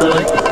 Oj,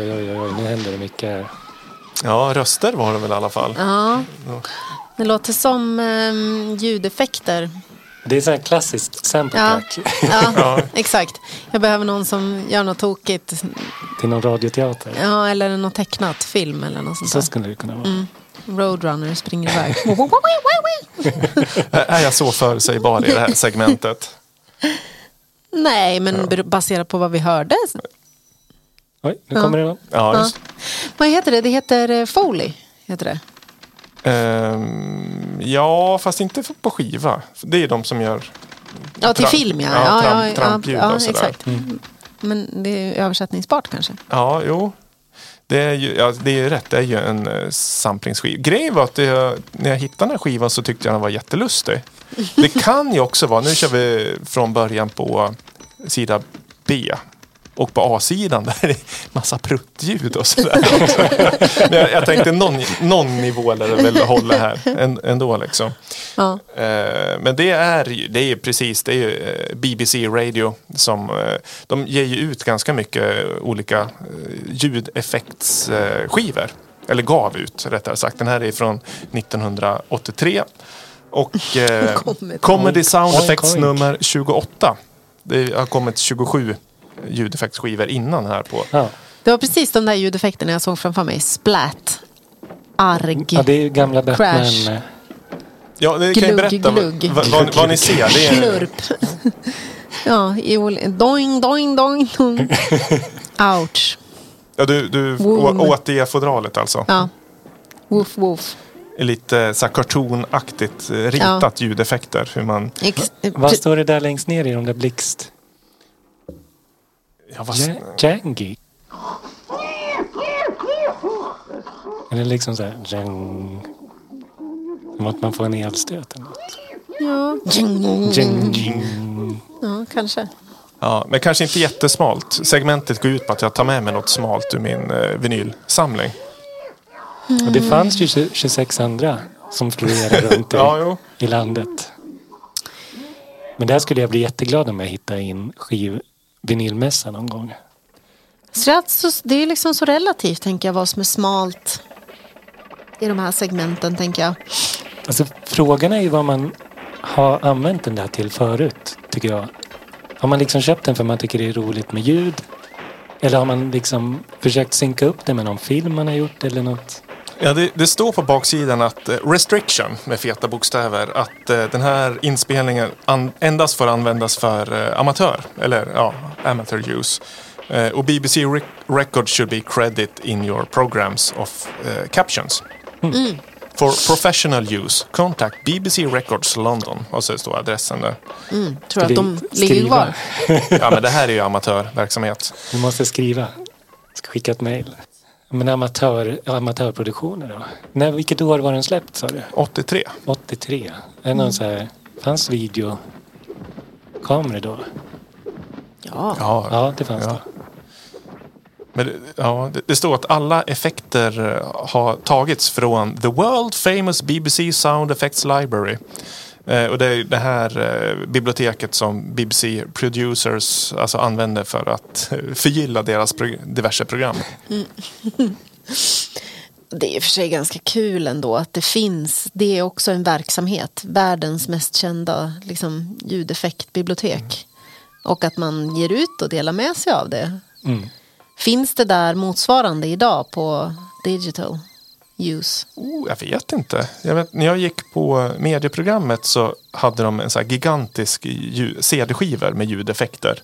oj, oj, oj, nu händer det mycket här. Ja, röster var det väl i alla fall. Ja. Det låter som um, ljudeffekter. Det är så här klassiskt sample Ja. track Ja, exakt. Jag behöver någon som gör något tokigt. till någon radioteater. Ja, eller något tecknat film eller något sånt Så där. skulle det kunna vara. Roadrunner springer iväg. Är jag så förutsägbar i det här segmentet? Nej, men baserat på vad vi hörde. Oj, nu kommer det någon. Ja, Ja. Vad heter det? Det heter eh, Foley. Heter det. Ehm, ja, fast inte på skiva. Det är de som gör Ja, till film ja. ja, ja, tramp- ja, ja, och sådär. exakt. Men det är översättningsbart kanske. Ja, jo. Det är ju, ja, det är ju rätt, det är ju en uh, samplingsskiva. Grejen var att det, när jag hittade den här skivan så tyckte jag den var jättelustig. Det kan ju också vara, nu kör vi från början på sida B. Och på A-sidan där är det massa pruttljud och sådär. Men jag, jag tänkte någon, någon nivå lär det väl hålla här ändå liksom. Ja. Eh, Men det är ju det är precis, det är ju eh, BBC Radio som eh, de ger ju ut ganska mycket olika ljudeffektsskivor. Eller gav ut rättare sagt. Den här är från 1983. Och eh, Comedy. Sound Effects nummer 28. Det har kommit 27 ljudeffektsskivor innan här på. Ja. Det var precis de där ljudeffekterna jag såg framför mig. Splat. Arg. ja, det är gamla Batman. Crash. eh, Ja, det kan jag Glugg, berätta vad, glugg. vad, vad, vad ni ser. Det är, Klurp. ja, i ol- doing, doing, doing, doing. Ouch. ja, du du Woom. å- åt det fodralet alltså. Ja. Woof, woof. lite så här cartoonaktigt eh, ritat ljudeffekter. Hur man, Ex- Vad står det där längst ner i de där blixt? Ja, vad, Ja- Jangy? Eller liksom så här... Jang. Som att man får en elstöt eller något. ja. Jang. ja, kanske. ja, men kanske inte jättesmalt. Segmentet går ut på att jag tar med mig något smalt ur min eh, vinylsamling. Och det fanns ju 20 26 andra som florerade runt i, Ja, i landet. Men där skulle jag bli jätteglad om jag hittade in skivvinylmässa någon gång. Så det, är det är liksom så relativt, tänker jag, vad som är smalt i de här segmenten, tänker jag. Alltså frågan är ju vad man har använt den där till förut, tycker jag. Har man liksom köpt den för man tycker det är roligt med ljud? Eller har man liksom försökt synka upp det med någon film man har gjort eller något? Ja, det, det står på baksidan att eh, restriction med feta bokstäver att eh, den här inspelningen an, endast får användas för eh, amatör eller ja, amateur use. Eh, och BBC rec- Records should be credit in your programs of eh, captions. For professional use, contact BBC Records London. Och så står adressen där. Mm, tror Ska att de ligger kvar. Ja, men det här är ju amatörverksamhet. Du måste skriva. Ska skicka ett mejl. Men amatör, amatörproduktioner då? När, vilket år var den släppt sa du? 83. 83? Är det någon så här, fanns videokameror då? Ja. Ja, Ja, det fanns Ja. det. Men ja, det, det står att alla effekter eh, har tagits från The World Famous BBC Sound Effects Library. Eh, och det är det här eh, biblioteket som BBC Producers alltså använder för att eh, förgylla deras pro- diverse program. Det är i och för sig ganska kul ändå att det finns. Det är också en verksamhet. Världens mest kända liksom, ljudeffektbibliotek. Och att man ger ut och delar med sig av det. Mm. Finns det där motsvarande idag på digital use? Oh, jag vet inte. Jag vet, när jag gick på medieprogrammet så hade de en så gigantisk CD-skivor med ljudeffekter.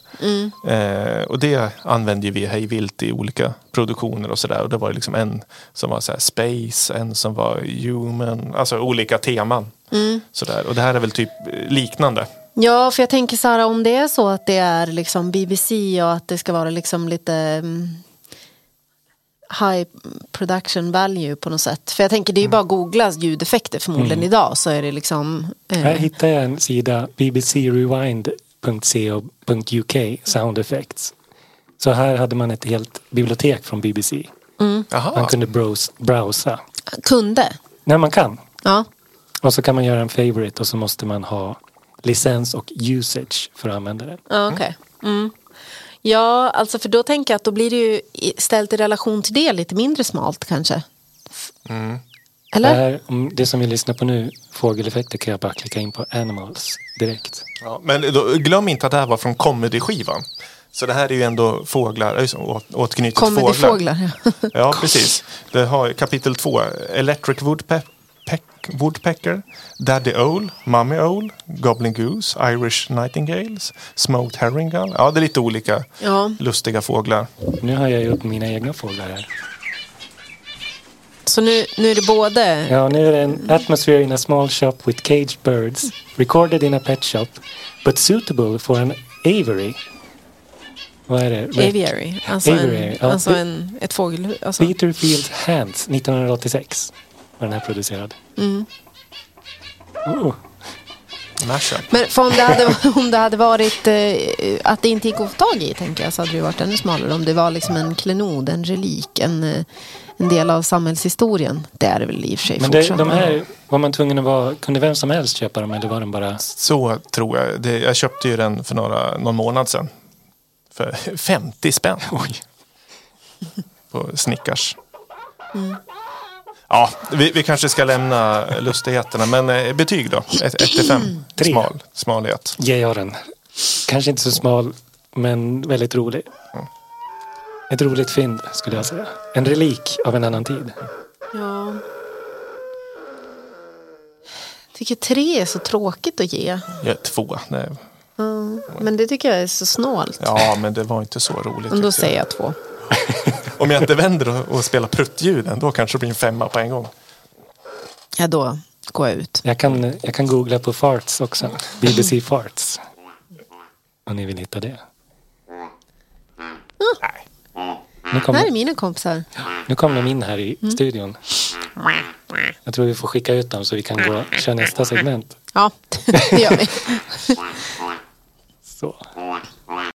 Eh, och det använde vi hej vilt i olika produktioner och sådär. Och det var liksom en som var så space, en som var human, alltså olika teman. Sådär. Och det här är väl typ liknande. Ja, för jag tänker så här om det är så att det är liksom BBC och att det ska vara liksom lite mm, high production value på något sätt. För jag tänker det är ju bara att googla ljudeffekter förmodligen idag så är det liksom. Här Eh, hittar jag en sida, bbcrewind.co.uk sound effects. Så här hade man ett helt bibliotek från BBC. Man Jaha. kunde browse, browsa. kunde. När man kan. Ja. Och så kan man göra en favorite och så måste man ha licens och usage för att använda den. Ja, okej. Mm. Ja, alltså för då tänker jag att då blir det ju i- ställt i relation till det lite mindre smalt kanske. Mm. Det, Eller? här, om det som vi lyssnar på nu, fågeleffekter, kan jag bara klicka in på Animals direkt. Ja, men då, glöm inte att det här var från comedy-skivan. Så det här är ju ändå fåglar, äh, det fåglar. fåglar? Ja. Ja, precis. Det har kapitel två. Electric Woodpe- peck- Woodpecker, Daddy Owl, Mummy Owl, Goblin Goose, Irish Nightingales, Smoked Herring Gull. Ja, det är lite olika ja. lustiga fåglar. Nu har jag ju upp mina egna fåglar här. Så nu, nu är det både... Ja, nu är det en atmosphere in a small shop with caged birds, recorded in a pet shop, but suitable for an aviary. Vad är det? Ret- Aviary, alltså, Aviary, en, ja. alltså en, ett fågelhus. Alltså. Peter Fields Hands 1986 var den här producerad. Mm. Oh. Men för om det hade, om det hade varit eh, att det inte gick att få tag i, tänker jag, så hade det varit ännu smalare. Om det var liksom en klenod, en relik, en, eh, en del av samhällshistorien. Det är det väl i och för sig Men det, de här, var man tvungen att vara, kunde vem som helst köpa dem eller var den bara... Så tror jag. Det, jag köpte ju den för några, någon månad sedan. För 50 spänn Oj. på Snickars. Ja, vi, vi kanske ska lämna lustigheterna. Men eh, betyg då? 1 till 5. Tre. Smal, smalhet. Ger jag den. Kanske inte så smal, men väldigt rolig. Ett roligt fynd skulle jag säga. En relik av en annan tid. Ja. Jag tycker tre är så tråkigt att ge. Ja, två. Nej. Ja, men det tycker jag är så snålt. Ja, men det var inte så roligt. Men då jag. säger jag två. Om jag inte vänder och, och spelar pruttljuden, då kanske det blir en femma på en gång. Ja, då går jag ut. Jag kan, jag kan googla på farts också. BBC farts. Om ni vill hitta det. Nej. Nu kom, Här är mina kompisar. nu kom de in här i studion. Jag tror vi får skicka ut dem så vi kan gå och köra nästa segment. Ja, det gör vi. Så.